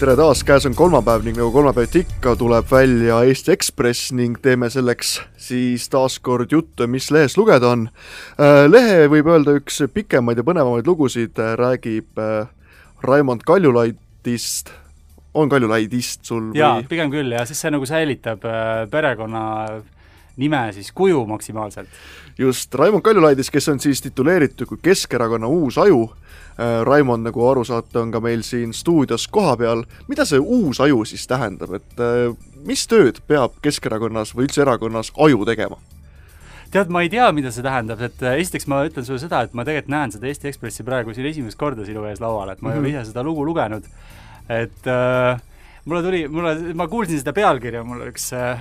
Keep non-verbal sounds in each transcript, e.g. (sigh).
tere taas, käes on kolmapäev ning nagu kolmapäeviti ikka, tuleb välja Eesti Ekspress ning teeme selleks siis taas kord juttu, mis lehes lugeda on. Äh, lehe võib öelda üks pikemaid ja põnevamaid lugusid, äh, räägib äh, Raimond Kaljulaidist, on Kaljulaidist sul või? jaa, pigem küll ja siis see nagu säilitab perekonna nime siis kuju maksimaalselt. just, Raimond Kaljulaidis, kes on siis tituleeritud kui Keskerakonna uus aju Äh, Raimond, nagu aru saate, on ka meil siin stuudios kohapeal. mida see uus aju siis tähendab, et äh, mis tööd peab Keskerakonnas või üldse erakonnas aju tegema? tead, ma ei tea, mida see tähendab, et äh, esiteks ma ütlen sulle seda, et ma tegelikult näen seda Eesti Ekspressi praegu siin esimest korda sinu ees laual, et ma mm -hmm. ei ole mhm. ise seda lugu lugenud. et äh, mulle tuli, mulle, ma kuulsin seda pealkirja, mul üks äh,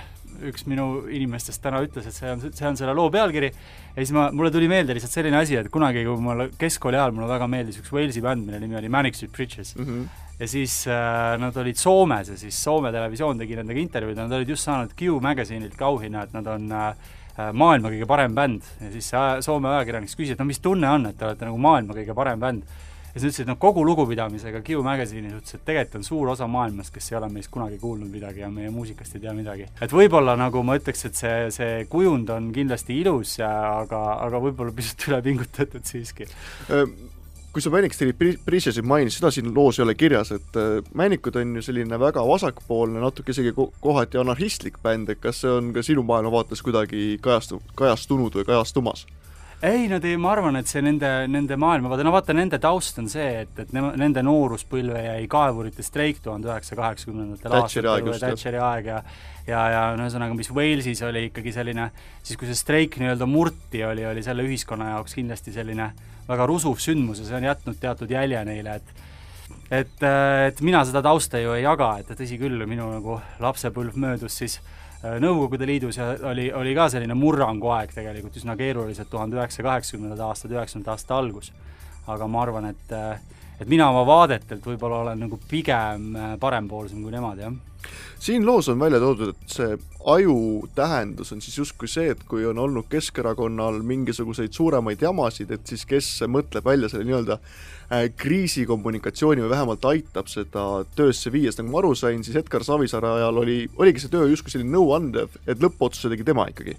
üks minu inimestest täna ütles, et see on, see on selle loo pealkiri ja siis ma, mulle tuli meelde lihtsalt selline asi, et kunagi, kui mul keskkooli ajal mulle väga meeldis üks Walesi bänd, mille nimi oli Manic Street Preachers mm. -hmm. ja siis äh, nad olid Soomes ja siis Soome televisioon tegi nendega intervjuud ja nad olid just saanud Q Magazine'ilt ka auhinna, et nad on äh, äh maailma kõige parem bänd ja siis see Soome ajakirjanik küsis, et no mis tunne on, et te olete nagu maailma kõige parem bänd ja siis ütles, et noh, kogu lugupidamisega Q Magazine'i suhtes, et tegelikult on suur osa maailmast, kes ei ole meist kunagi kuulnud midagi ja meie muusikast ei tea midagi. et võib-olla nagu ma ütleks, et see, see kujund on kindlasti ilus aga, aga võib-olla pisut üle pingutatud siiski kui sa Street Preachers'i mainisid, seda siin loos ei ole kirjas, et Manikud on ju selline väga vasakpoolne, natuke isegi kohati anarhistlik bänd, et kas see on ka sinu maailmavaates kuidagi kajastu-, kajastunud või kajastumas? Ei, nad ei, ma arvan, et see nende, nende maailmavaade, no vaata, nende taust on see, et, et ne, nende nooruspõlve jäi kaevurite streik tuhande üheksasaja kaheksakümnendatel aastatel, Thatcheri aeg ja ja, ja no ühesõnaga, mis Walesis oli ikkagi selline, siis kui see streik nii-öelda murti, oli, oli selle ühiskonna jaoks kindlasti selline väga rusuv sündmus ja see on jätnud teatud jälje neile, et et, et mina seda tausta ju ei jaga, et tõsi küll, minu nagu lapsepõlv möödus siis Äh, Nõukogude Liidus ja oli, oli ka selline murranguaeg tegelikult, üsna keerulised tuhande üheksasaja kaheksakümnendad aastad, üheksakümnendate aasta algus. aga ma arvan, et, äh, et mina oma vaadetelt võib-olla olen nagu pigem äh, parempoolsem kui nemad, jah siin loos on välja toodud, et see aju tähendus on siis justkui see, et kui on olnud Keskerakonnal mingisuguseid suuremaid jamasid, et siis kes mõtleb välja selle nii-öelda äh, kriisikommunikatsiooni või vähemalt aitab seda töösse viia, sest nagu ma aru sain, siis Edgar Savisaare ajal oli, oligi see töö justkui selline nõuandev, et lõppotsuse tegi tema ikkagi.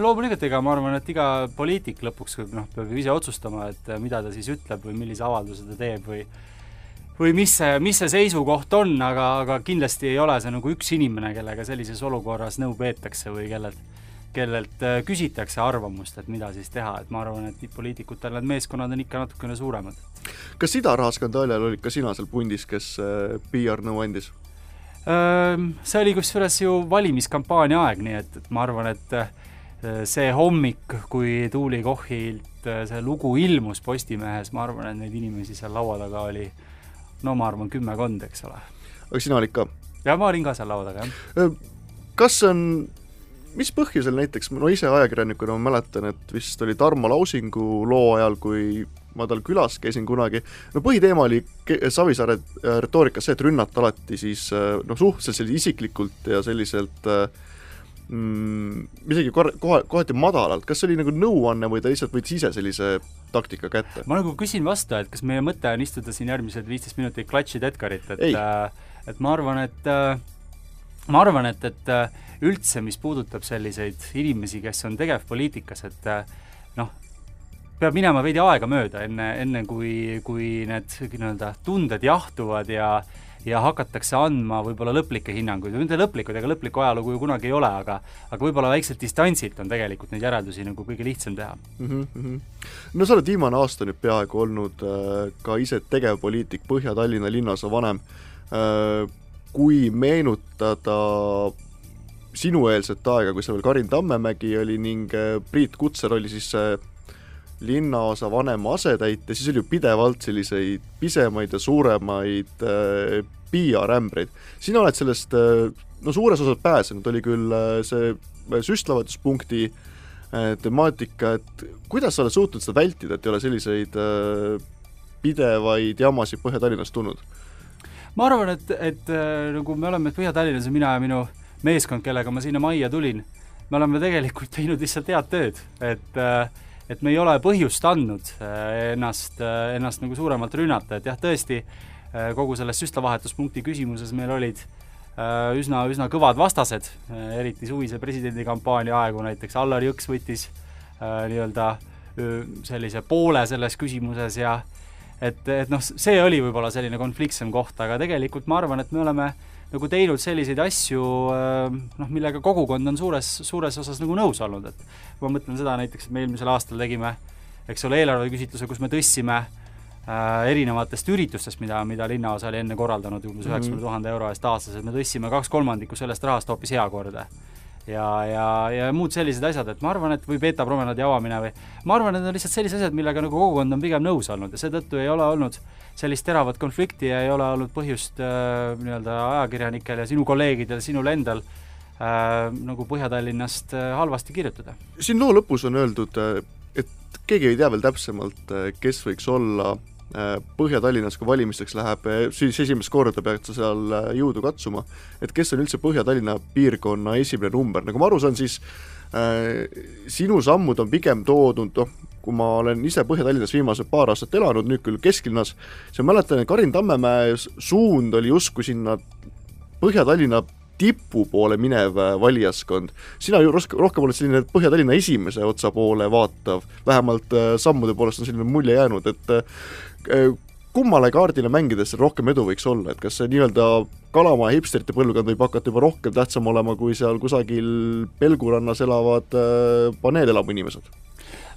Loomulikult, ega ma arvan, et iga poliitik lõpuks noh, peab ise otsustama, et mida ta siis ütleb või millise avalduse ta teeb või või mis see, mis see seisukoht on, aga, aga kindlasti ei ole see nagu üks inimene, kellega sellises olukorras nõu peetakse või kellelt, kellelt äh, küsitakse arvamust, et mida siis teha, et ma arvan, et poliitikutel need meeskonnad on ikka natukene suuremad. kas idaraha skandaali ajal olid ka sina seal pundis, kes äh, PR-nõu andis? See oli kusjuures ju valimiskampaania aeg, nii et, et ma arvan, et äh, see hommik, kui Tuuli Kochilt see lugu ilmus Postimehes, ma arvan, et neid inimesi seal laua taga oli äh, no ma arvan kümmekond, eks ole. aga sina olid ka? jaa, ma olin ka seal laua taga, jah. kas on, mis põhjusel näiteks, no ise ajakirjanikuna ma mäletan, et vist oli Tarmo Lausingu loo ajal, kui ma tal külas käisin kunagi, no põhiteema oli Savisaare retoorikas see, et rünnata alati siis noh, suhteliselt isiklikult ja selliselt äh, mm, isegi kor-, koha, kohati madalalt, kas see oli nagu nõuanne või ta lihtsalt võttis ise sellise taktika kätte? ma nagu küsin vastu, et kas meie mõte on istuda siin järgmised viisteist minutit klatšid Edgarit, et äh, et ma arvan, et äh, ma arvan, et, et äh, üldse, mis puudutab selliseid inimesi, kes on tegevpoliitikas, et noh, peab minema veidi aega mööda, enne, enne kui, kui need nii-öelda tunded jahtuvad ja ja hakatakse andma võib-olla lõplikke hinnanguid või mitte lõplikud, ega lõplikku ajalugu ju kunagi ei ole, aga aga võib-olla väikselt distantsilt on tegelikult neid järeldusi nagu kõige lihtsam teha mm. -hmm. no sa oled viimane aasta nüüd peaaegu olnud äh, ka ise tegevpoliitik, Põhja-Tallinna linnaosavanem äh,, kui meenutada sinueelset aega, kui sa veel Karin Tammemägi oli ning äh, Priit Kutser oli siis äh, linnaosa vanema asetäitja, siis oli ju pidevalt selliseid pisemaid ja suuremaid äh, PR-ämbreid. sina oled sellest äh, no suures osas pääsenud, oli küll äh, see äh, süstlavahetuspunkti äh, temaatika, et kuidas sa oled suutnud seda vältida, et ei ole selliseid äh, pidevaid jamasid Põhja-Tallinnas tulnud? ma arvan, et, et nagu me oleme Põhja-Tallinnas ja mina ja minu meeskond, kellega ma sinna majja tulin, me oleme tegelikult teinud lihtsalt head tööd, et äh, et me ei ole põhjust andnud äh, ennast, äh, ennast nagu suuremalt rünnata, et jah, tõesti, äh, kogu selles süstlavahetuspunkti küsimuses meil olid äh, üsna, üsna kõvad vastased, eriti suvise presidendikampaania aegu näiteks. Allar Jõks võttis nii-öelda sellise poole selles küsimuses ja et, et noh, see oli võib-olla selline konfliktsem koht, aga tegelikult ma arvan, et me oleme nagu teinud selliseid asju noh, millega kogukond on suures, suures osas nagu nõus olnud, et kui ma mõtlen seda näiteks, et me eelmisel aastal tegime eks ole, eelarveküsitluse, kus me tõstsime äh, erinevatest üritustest, mida, mida linnaosa oli enne korraldanud umbes mhm. üheksakümne tuhande euro eest aastas, et me tõstsime kaks kolmandikku sellest rahast hoopis heakorda. Ja, ja, ja muud sellised asjad, et ma arvan, et või Beeta promenaadi avamine või ma arvan, et need on lihtsalt sellised asjad, millega nagu kogukond on pigem nõus olnud ja seetõttu ei ole olnud sellist teravat konflikti ja ei ole olnud põhjust äh, nii-öelda ajakirjanikel ja sinu kolleegidel, sinul endal äh, nagu Põhja-Tallinnast äh, halvasti kirjutada. siin loo lõpus on öeldud äh keegi ei tea veel täpsemalt, äh, kes võiks olla Põhja-Tallinnas, kui valimisteks läheb, äh, siis esimest korda pead sa seal jõudu katsuma, et kes on üldse Põhja-Tallinna piirkonna esimene number, nagu ma aru saan, siis äh, sinu sammud on pigem toodud, noh, kui ma olen ise Põhja-Tallinnas viimased paar aastat elanud, nüüd küll kesklinnas, siis ma mäletan, et Karin Tammemäe suund oli justkui sinna Põhja-Tallinna tipu poole minev äh, valijaskond. sina ju rohkem, rohkem oled selline Põhja-Tallinna esimese otsa poole vaatav, vähemalt äh, sammude poolest on selline mulje jäänud, et äh, kummale kaardile mängides rohkem edu võiks olla, et kas see nii-öelda Kalamaa hipsterite põlvkond võib hakata juba rohkem tähtsam olema kui seal kusagil Pelgurannas elavad paneelelamu inimesed?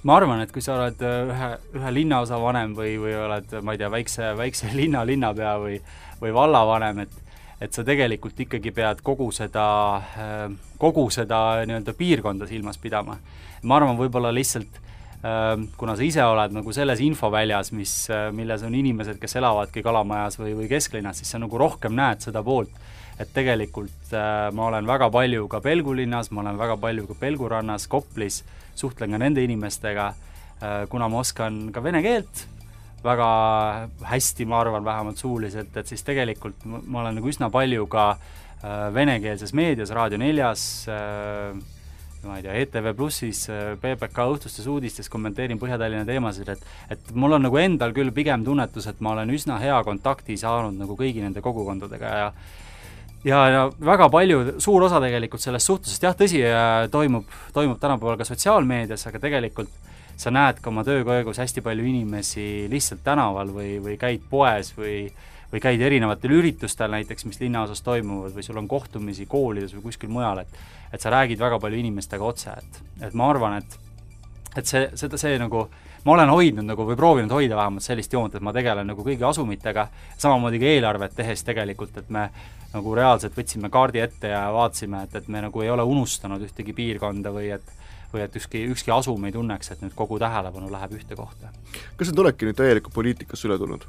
ma arvan, et kui sa oled ühe, ühe linnaosa vanem või, või oled, ma ei tea, väikse, väikse (laughs) linna linnapea või, või vallavanem, et et sa tegelikult ikkagi pead kogu seda, äh, kogu seda nii-öelda piirkonda silmas pidama. ma arvan, võib-olla lihtsalt äh, kuna sa ise oled nagu selles infoväljas, mis, äh, milles on inimesed, kes elavadki Kalamajas või, või kesklinnas, siis sa nagu rohkem näed seda poolt, et tegelikult ma olen väga palju ka Pelgu linnas, ma olen väga palju ka Pelgu rannas, Koplis, suhtlen ka nende inimestega kuna ma oskan ka vene keelt, väga hästi, ma arvan, vähemalt suuliselt, et siis tegelikult ma olen nagu üsna palju ka äh, venekeelses meedias, Raadio neljas äh,, ma ei tea, ETV Plussis äh,, PBK õhtustes uudistes kommenteerin Põhja-Tallinna teemasid, et et mul on nagu endal küll pigem tunnetus, et ma olen üsna hea kontakti saanud nagu kõigi nende kogukondadega ja ja, ja väga palju, suur osa tegelikult sellest suhtlusest, jah, tõsi, toimub, toimub tänapäeval ka sotsiaalmeedias, aga tegelikult sa näed ka oma töö käigus hästi palju inimesi lihtsalt tänaval või, või käid poes või või käid erinevatel üritustel näiteks, mis linnaosas toimuvad, või sul on kohtumisi koolides või kuskil mujal, et et sa räägid väga palju inimestega otse, et, et ma arvan, et et see, seda, see nagu, ma olen hoidnud nagu või proovinud hoida vähemalt sellist joont, et ma tegelen nagu kõigi asumitega, samamoodi ka eelarvet tehes tegelikult, et me nagu reaalselt võtsime kaardi ette ja vaatasime, et, et me nagu ei ole unustanud ühtegi piirkonda või et või et ükski, ükski asum ei tunneks, et nüüd kogu tähelepanu läheb ühte kohta. kas need olekki nüüd täielikult poliitikasse üle tulnud?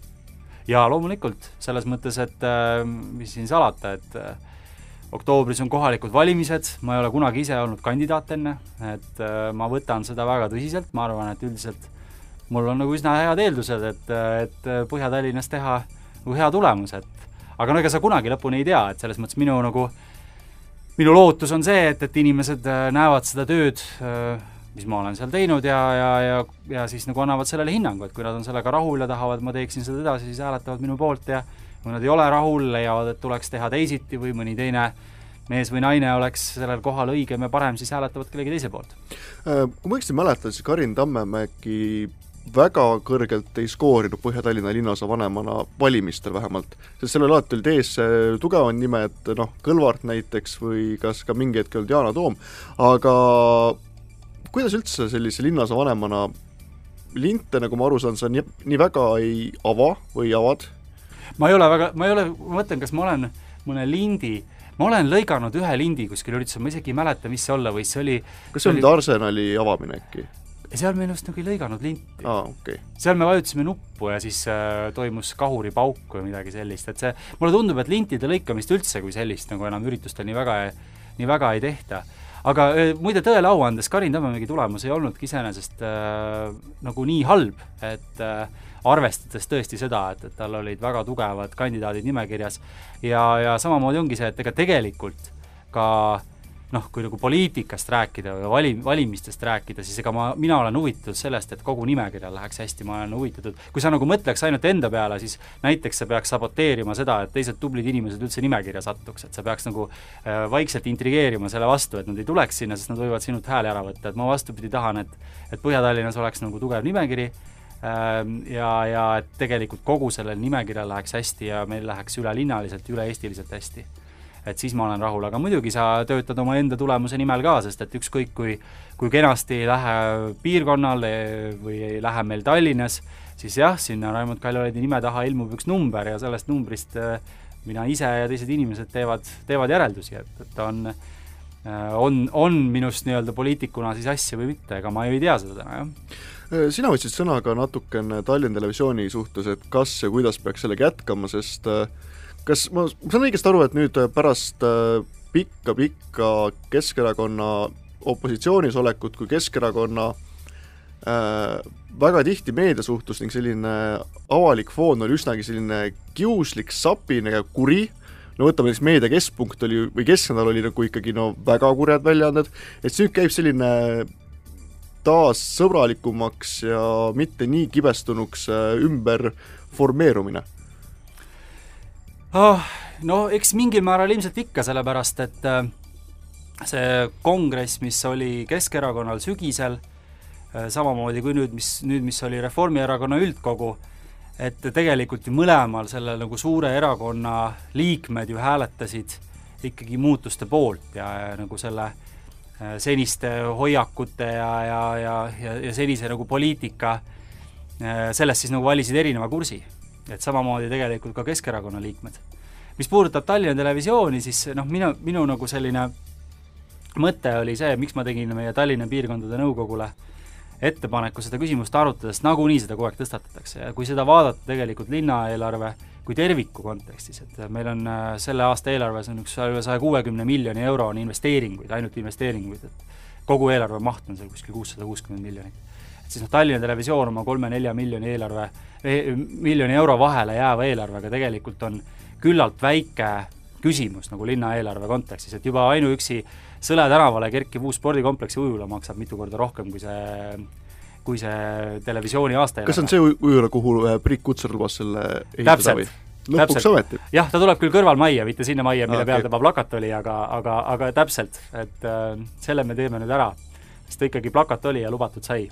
jaa, loomulikult, selles mõttes, et äh, mis siin salata, et äh, oktoobris on kohalikud valimised, ma ei ole kunagi ise olnud kandidaat enne, et äh, ma võtan seda väga tõsiselt, ma arvan, et üldiselt mul on nagu üsna head eeldused, et, et Põhja-Tallinnas teha nagu hea tulemus, et aga no ega sa kunagi lõpuni ei tea, et selles mõttes minu nagu äh, minu lootus on see, et, et inimesed äh, näevad seda tööd, äh, mis ma olen seal teinud ja, ja, ja, ja siis nagu annavad sellele hinnangu, et kui nad on sellega rahul ja tahavad, ma teeksin seda edasi, siis hääletavad minu poolt ja kui nad ei ole rahul, leiavad, et tuleks teha teisiti või mõni teine mees või naine oleks sellel kohal õigem ja parem, siis hääletavad kellegi teise poolt. Äh, kui ma õigesti mäletan, siis Karin Tammemägi väga kõrgelt ei skoorinud Põhja-Tallinna linnaosa vanemana valimistel vähemalt, sest sellel alati olid ees tugevad nimed, noh, Kõlvart näiteks või kas ka mingi hetk olnud Yana Toom, aga kuidas üldse sellise linnaosa vanemana linte, nagu ma aru saan, sa nii, nii väga ei ava või avad? ma ei ole väga, ma ei ole, ma mõtlen, kas ma olen mõne lindi ma olen lõiganud ühe lindi kuskil üritusel, ma isegi ei mäleta, mis see olla võis, see oli kas see oli nüüd Arsenali avamine äkki? Ja seal me ennast nagu ei lõiganud linti ah,. Okay. seal me vajutasime nuppu ja siis äh, toimus kahuripauk või midagi sellist, et see, mulle tundub, et lintide lõikamist üldse kui sellist nagu enam üritustel nii väga, nii väga ei tehta. aga äh, muide, tõele au andes Karin Tammemägi tulemus ei olnudki iseenesest äh, nagu nii halb, et äh, arvestades tõesti seda, et, et tal olid väga tugevad kandidaadid nimekirjas ja, ja samamoodi ongi see, et ega tegelikult ka noh, kui nagu poliitikast rääkida või vali, valimistest rääkida, siis ega ma, mina olen huvitatud sellest, et kogu nimekirjal läheks hästi, ma olen huvitatud, kui sa nagu mõtleks ainult enda peale, siis näiteks see peaks saboteerima seda, et teised tublid inimesed üldse nimekirja satuks, et sa peaks nagu äh, vaikselt intrigeerima selle vastu, et nad ei tuleks sinna, sest nad võivad sinult hääli ära võtta, et ma vastupidi tahan, et et Põhja-Tallinnas oleks nagu tugev nimekiri ähm, ja, ja et tegelikult kogu sellel nimekirjal läheks hästi ja meil läheks ülelinnaliselt, üle-eestiliselt hästi et siis ma olen rahul, aga muidugi sa töötad omaenda tulemuse nimel ka, sest et ükskõik, kui kui kenasti ei lähe piirkonnal või ei lähe meil Tallinnas, siis jah, sinna Raimond Kaljulaidi nime taha ilmub üks number ja sellest numbrist äh, mina ise ja teised inimesed teevad, teevad järeldusi, et, et on äh, on, on minust nii-öelda poliitikuna siis asja või mitte, ega ma ju ei tea seda täna, jah. Äh, sina võtsid sõna ka natukene Tallinna Televisiooni suhtes, et kas ja kuidas peaks sellega jätkama, sest äh, kas ma saan õigesti aru, et nüüd pärast pikka-pikka äh, Keskerakonna opositsioonis olekut kui Keskerakonna äh, väga tihti meediasuhtlus ning selline avalik foon oli üsnagi selline kiuslik, sapine ja kuri, no võtame siis Meedia Keskpunkt oli, või Kesknädal oli nagu ikkagi no väga kurjad väljaanded, et nüüd käib selline taas sõbralikumaks ja mitte nii kibestunuks äh, ümber formeerumine oh,? no eks mingil määral ilmselt ikka, sellepärast et äh, see kongress, mis oli Keskerakonnal sügisel äh,, samamoodi kui nüüd, mis, nüüd, mis oli Reformierakonna üldkogu, et tegelikult ju mõlemal selle nagu suure erakonna liikmed ju hääletasid ikkagi muutuste poolt ja, ja nagu selle äh, seniste hoiakute ja, ja, ja, ja, ja senise nagu poliitika sellest siis nagu valisid erineva kursi et samamoodi tegelikult ka Keskerakonna liikmed. mis puudutab Tallinna Televisiooni, siis noh, minu, minu nagu selline mõte oli see, miks ma tegin meie Tallinna piirkondade nõukogule ettepaneku seda küsimust arutada, sest nagunii seda kogu aeg tõstatatakse ja kui seda vaadata tegelikult linnaeelarve kui terviku kontekstis, et meil on äh, selle aasta eelarves on üks üle saja kuuekümne miljoni euro on investeeringuid, ainult investeeringuid, et kogu eelarve maht on seal kuskil kuussada kuuskümmend miljonit. Siis noh, Tallinna Televisioon oma kolme-nelja miljoni eelarve miljoni euro vahele jääva eelarvega tegelikult on küllalt väike küsimus nagu linnaeelarve kontekstis, et juba ainuüksi Sõle tänavale kerkiv uus spordikompleksi ujula maksab mitu korda rohkem kui see kui see televisiooni aastaeelarve. kas on see ujula, kuhu äh, Priit Kutsar lubas selle ehitada või? lõpuks ometi? jah, ta tuleb küll kõrvalmajja, mitte sinna majja, mille okay. peal tema plakat oli, aga, aga, aga täpselt, et äh, selle me teeme nüüd ära. sest ta ikkagi plakat oli ja lubatud sai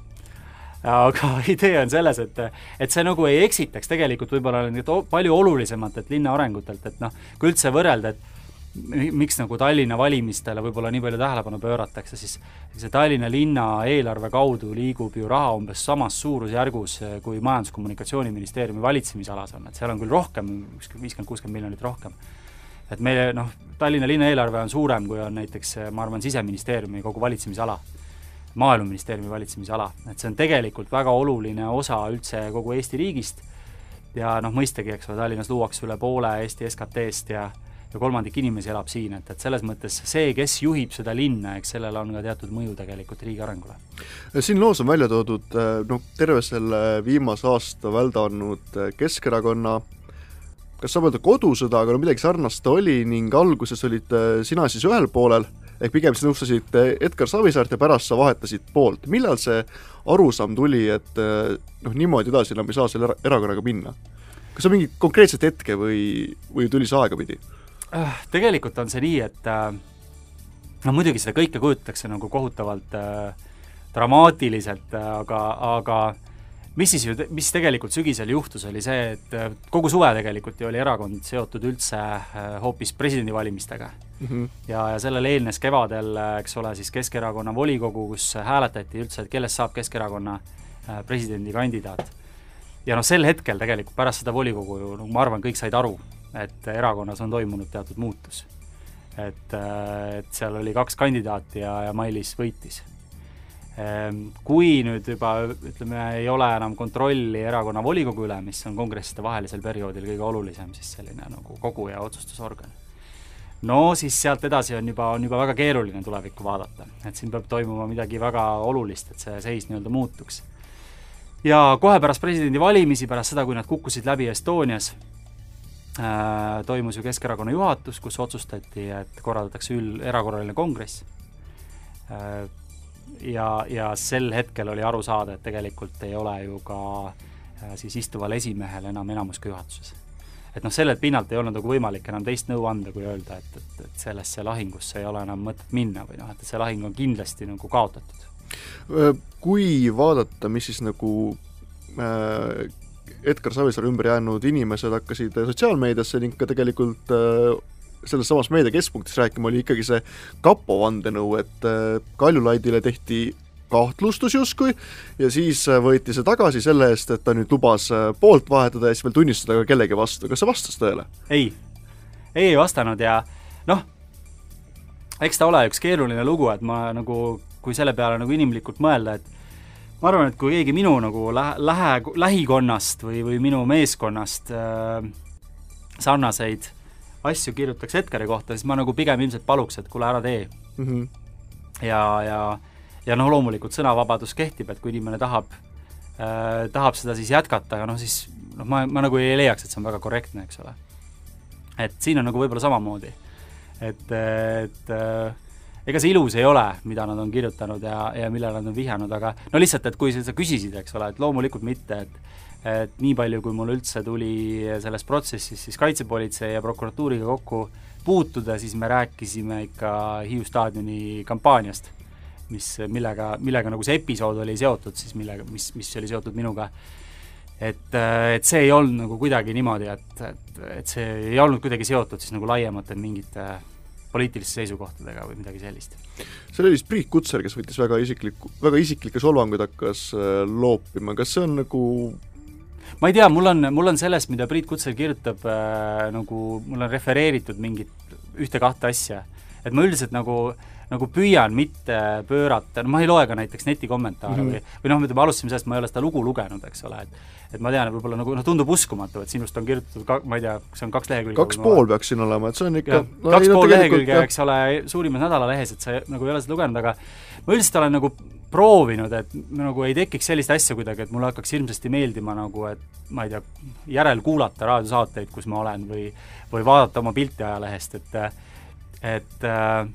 aga (laughs) idee on selles, et, et see nagu ei eksitaks tegelikult võib-olla palju olulisemat, et linna arengutelt, et noh, kui üldse võrrelda, et miks nagu Tallinna valimistele võib-olla nii palju tähelepanu pööratakse, siis see Tallinna linna eelarve kaudu liigub ju raha umbes samas suurusjärgus, kui Majandus-Kommunikatsiooniministeeriumi valitsemisalas on, et seal on küll rohkem, viiskümmend, kuuskümmend miljonit rohkem. et meie noh, Tallinna linna eelarve on suurem, kui on näiteks ma arvan, Siseministeeriumi kogu valitsemisala Maaeluministeeriumi valitsemisala, et see on tegelikult väga oluline osa üldse kogu Eesti riigist. Ja noh, mõistagi, eks ole, Tallinnas luuakse üle poole Eesti SKT-st ja ja kolmandik inimesi elab siin, et, et selles mõttes see, kes juhib seda linna, eks sellel on ka teatud mõju tegelikult riigi arengule. siin loos on välja toodud noh, terve selle viimase aasta väldanud Keskerakonna kas saab öelda kodusõda, aga no midagi sarnast oli ning alguses olid sina siis ühel poolel ehk pigem sa nõustasid Edgar Savisaart ja pärast sa vahetasid poolt. millal see arusaam tuli, et eh, noh, niimoodi edasi enam ei saa selle erakonnaga minna? kas on mingit konkreetset hetke või, või tuli see aegapidi? Äh, tegelikult on see nii, et äh, no muidugi seda kõike kujutatakse nagu kohutavalt äh, dramaatiliselt, aga, aga mis siis ju, mis tegelikult sügisel juhtus, oli see, et äh, kogu suve tegelikult ju oli erakond seotud üldse äh, hoopis presidendivalimistega mm. -hmm. ja, ja sellele eelnes kevadel, äh, eks ole, siis Keskerakonna volikogu, kus hääletati üldse, et kellest saab Keskerakonna presidendikandidaat. ja noh, sel hetkel tegelikult pärast seda volikogu ju, no ma arvan, kõik said aru, et erakonnas on toimunud teatud muutus. et, et seal oli kaks kandidaati ja, ja Mailis võitis Ehm, kui nüüd juba ütleme, ei ole enam kontrolli erakonna volikogu üle, mis on kongresside vahelisel perioodil kõige olulisem siis selline nagu kogu- ja otsustusorgan, no siis sealt edasi on juba, on juba väga keeruline tulevikku vaadata, et siin peab toimuma midagi väga olulist, et see seis nii-öelda muutuks. ja kohe pärast presidendivalimisi, pärast seda, kui nad kukkusid läbi Estonias, äh, toimus ju Keskerakonna juhatus, kus otsustati, et korraldatakse üld, erakorraline kongress äh,. ja, ja sel hetkel oli aru saada, et tegelikult ei ole ju ka äh, siis istuval esimehel enam enamust ka juhatuses. Et noh, sellelt pinnalt ei olnud nagu võimalik enam teist nõu anda, kui öelda, et, et, et sellesse lahingusse ei ole enam mõtet minna või noh, et see lahing on kindlasti nagu kaotatud. Kui vaadata, mis siis nagu äh, Edgar Savisaare ümber jäänud inimesed hakkasid sotsiaalmeediasse ning ka tegelikult äh, selles samas meedia keskpunktis rääkima, oli ikkagi see kapo vandenõu, et äh, Kaljulaidile tehti kahtlustus justkui ja siis äh, võeti see tagasi selle eest, et ta nüüd lubas poolt vahetada ja siis veel tunnistada ka kellegi vastu, kas see vastas tõele? ei, ei, ei vastanud ja noh, eks ta ole üks keeruline lugu, et ma nagu, kui selle peale nagu inimlikult mõelda, et ma arvan, et kui keegi minu nagu lähe, lähe, lähikonnast või, või minu meeskonnast äh, sarnaseid asju kirjutaks Edgari kohta, siis ma nagu pigem ilmselt paluks, et kuule, ära tee mm. -hmm. ja, ja, ja noh, loomulikult sõnavabadus kehtib, et kui inimene tahab äh,, tahab seda siis jätkata, aga noh, siis noh, ma, ma nagu ei leiaks, et see on väga korrektne, eks ole. et siin on nagu võib-olla samamoodi. et, et äh, ega see ilus ei ole, mida nad on kirjutanud ja, ja millele nad on vihjanud, aga no lihtsalt, et kui sa küsisid, eks ole, et loomulikult mitte, et et nii palju, kui mul üldse tuli selles protsessis siis Kaitsepolitsei ja prokuratuuriga kokku puutuda, siis me rääkisime ikka Hiiu staadioni kampaaniast, mis, millega, millega nagu see episood oli seotud siis, millega, mis, mis oli seotud minuga. et, et see ei olnud nagu kuidagi niimoodi, et, et, et see ei olnud kuidagi seotud siis nagu laiemate mingite poliitiliste seisukohtadega või midagi sellist. see oli vist Priit Kutser, kes võttis väga isiklikku, väga isiklikke solvanguid hakkas äh, loopima, kas see on nagu ma ei tea, mul on, mul on sellest, mida Priit Kutser kirjutab äh,, nagu mul on refereeritud mingit ühte-kahte asja. et ma üldiselt nagu äh, nagu püüan mitte pöörata, no ma ei loe ka näiteks netikommentaare mm -hmm. või, või noh, ütleme, alustasime sellest, ma ei ole seda lugu lugenud, eks ole, et et ma tean, võib-olla nagu noh, tundub uskumatu, et sinust on kirjutatud ka, ma ei tea, see on kaks lehekülge. kaks pool peaks siin olema, et see on ikka no, kaks pool lehekülge, eks ole, suurimas nädalalehes, et sa nagu ei ole seda lugenud, aga ma üldiselt olen nagu proovinud, et nagu ei tekiks sellist asja kuidagi, et mulle hakkaks hirmsasti meeldima nagu, et ma ei tea, järelkuulata raadiosaateid, kus ma olen või või vaadata oma pilti ajalehest, et et äh,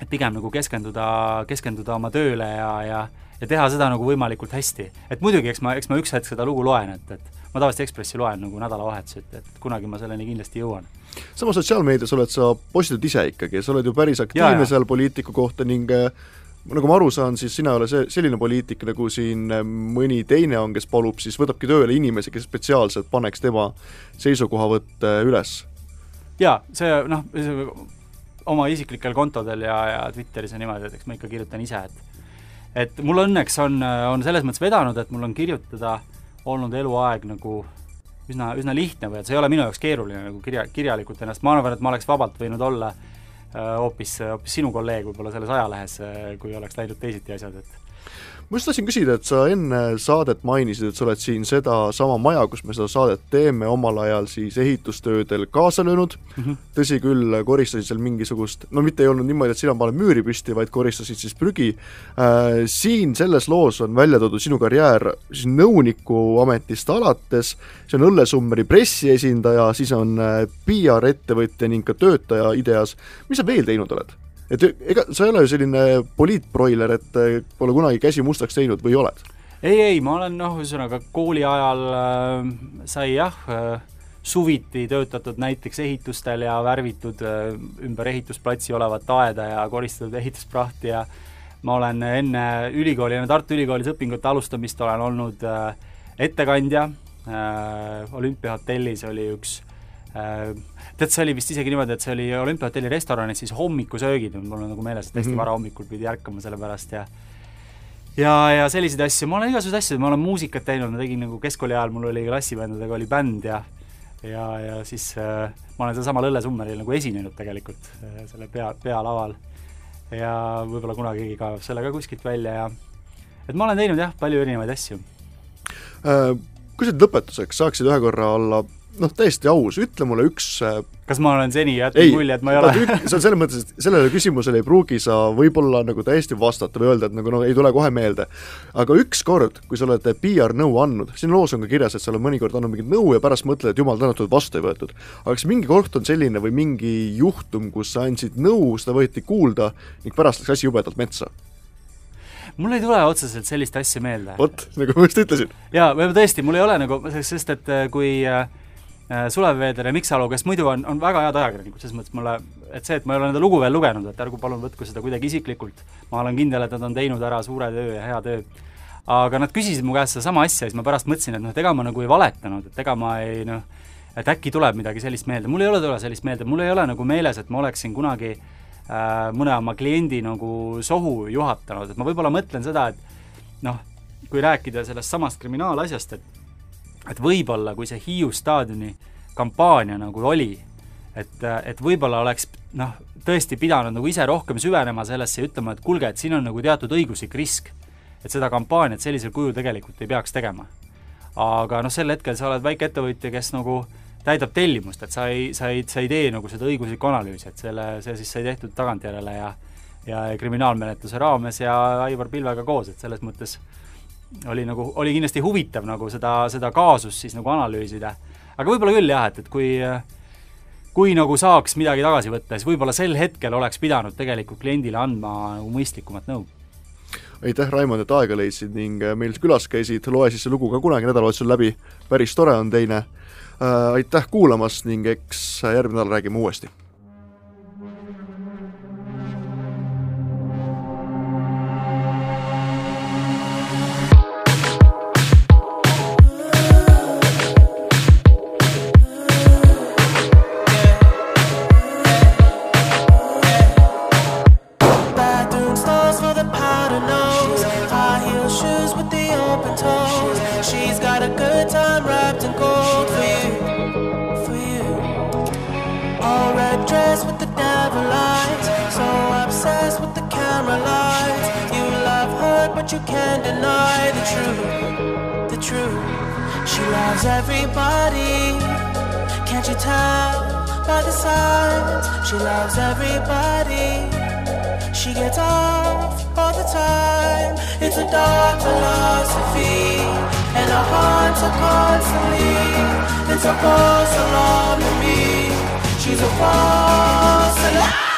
et pigem nagu keskenduda, keskenduda oma tööle ja, ja ja teha seda nagu võimalikult hästi. et muidugi, eks ma, eks ma üks hetk seda lugu loen, et, et ma tavaliselt Ekspressi loen nagu nädalavahetuseti, et kunagi ma selleni kindlasti jõuan. samas sotsiaalmeedias oled sa postitad ise ikkagi, sa oled ju päris aktiivne seal poliitiku kohta ning äh, nagu ma aru saan, siis sina ei ole see, selline poliitik, nagu siin äh, mõni teine on, kes palub, siis võtabki tööle inimesi, kes spetsiaalselt paneks tema seisukohavõtte üles. jaa, see noh, oma isiklikel kontodel ja, ja Twitteris ja niimoodi, et eks ma ikka kirjutan ise, et et mul õnneks on, on selles mõttes vedanud, et mul on kirjutada olnud eluaeg nagu üsna, üsna lihtne või et see ei ole minu jaoks keeruline nagu kirja, kirjalikult ennast, ma arvan, et ma oleks vabalt võinud olla äh, hoopis, hoopis sinu kolleeg võib-olla selles ajalehes, äh, kui oleks läinud teisiti asjad, et ma just tahtsin küsida, et sa enne saadet mainisid, et sa oled siin sedasama maja, kus me seda saadet teeme, omal ajal siis ehitustöödel kaasa löönud mm, -hmm. tõsi küll, koristasid seal mingisugust, no mitte ei olnud niimoodi, et sina paned müüri püsti, vaid koristasid siis prügi äh,, siin selles loos on välja toodud sinu karjäär siis nõuniku ametist alates, see on Õllesummeri pressiesindaja, siis on äh, PR-ettevõtja ning ka töötaja IDEA-s, mis sa veel teinud oled? Et ega sa ei ole ju selline poliitbroiler, et äh, pole kunagi käsi mustaks teinud või oled? ei, ei, ma olen noh, ühesõnaga kooli ajal äh, sai jah äh,, suviti töötatud näiteks ehitustel ja värvitud äh, ümber ehitusplatsi olevat aeda ja koristatud ehitusprahti ja ma olen enne ülikooli, enne Tartu Ülikoolis õpingute alustamist olen olnud äh, ettekandja äh,, olümpiahotellis oli üks äh, tead, see oli vist isegi niimoodi, et see oli olümpiahotelli restoranis siis hommikusöögid, mul on nagu meeles, et hästi mm -hmm. vara hommikul pidi ärkama selle pärast ja ja, ja selliseid asju, ma olen igasuguseid asju, ma olen muusikat teinud, ma tegin nagu keskkooli ajal, mul oli klassivendadega oli bänd ja ja, ja siis äh, ma olen sealsamal Õllesummeril nagu esinenud tegelikult äh, selle pea, pealaval. ja võib-olla kunagi kaevab selle ka kuskilt välja ja et ma olen teinud jah, palju erinevaid asju äh,. Kui sa lõpetuseks saaksid ühe korra olla noh, täiesti aus, ütle mulle üks äh, kas ma olen seni jätnud mulje, et ma ei ole? see on selles mõttes, et sellele küsimusele ei pruugi sa võib-olla nagu täiesti vastata või öelda, et nagu no ei tule kohe meelde. aga ükskord, kui sa oled PR nõu andnud, siin loos on ka kirjas, et sa oled mõnikord andnud mingit nõu ja pärast mõtled, et jumal tänatud, vastu ei võetud. aga kas mingi kord on selline või mingi juhtum, kus sa andsid nõu, seda võeti kuulda ning pärast läks asi jubedalt metsa? mul ei tule otseselt sellist asja meelde. vot, nagu ma just ütlesin. jaa, tõesti, mul ei ole nagu, sest et äh, kui äh, äh, Sulev Veeder ja Mikk Salu, kes muidu on, on väga head ajakirjanikud, selles mõttes mulle, et see, et ma ei ole nende lugu veel lugenud, et ärgu palun võtku seda kuidagi isiklikult, ma olen kindel, et nad on teinud ära suure töö ja hea töö. aga nad küsisid mu käest sedasama asja ja siis ma pärast mõtlesin, et noh, et ega ma nagu ei valetanud, et ega ma ei noh, et äkki tuleb midagi sellist meelde, mul ei ole tule sellist meelde, mul ei ole nagu meeles, et ma oleksin kunagi Äh, mõne oma kliendi nagu sohu juhatanud, et ma võib-olla mõtlen seda, et noh, kui rääkida sellest samast kriminaalasjast, et et võib-olla, kui see Hiiu staadioni kampaania nagu oli, et, et võib-olla oleks noh, tõesti pidanud nagu ise rohkem süvenema sellesse ja ütlema, et kuulge, et siin on nagu teatud õiguslik risk. et seda kampaaniat sellisel kujul tegelikult ei peaks tegema. aga noh, sel hetkel sa oled väikeettevõtja, kes nagu äh, täidab tellimust, et sa ei, sa ei, sa ei tee nagu seda õiguslikku analüüsi, et selle, see siis sai tehtud tagantjärele ja ja kriminaalmenetluse raames ja Aivar Pilvega koos, et selles mõttes oli nagu, oli kindlasti huvitav nagu seda, seda kaasust siis nagu analüüsida. aga võib-olla küll jah, et, et kui kui nagu saaks midagi tagasi võtta, siis võib-olla sel hetkel oleks pidanud tegelikult kliendile andma nagu mõistlikumat nõu. Aitäh, Raimond, et aega leidsid ning meil külas käisid, loe siis see lugu ka kunagi nädalavahetusel läbi, päris tore on teine. Äh, aitäh kuulamast ning eks järgmine nädal räägime uuesti eyes with the camera lights. You love her, but you can't deny the truth. The truth. She loves everybody. Can't you tell by the signs? She loves everybody. She gets off all the time. It's a dark philosophy, and our hearts are constantly. It's a false alarm to me. She's a false alarm.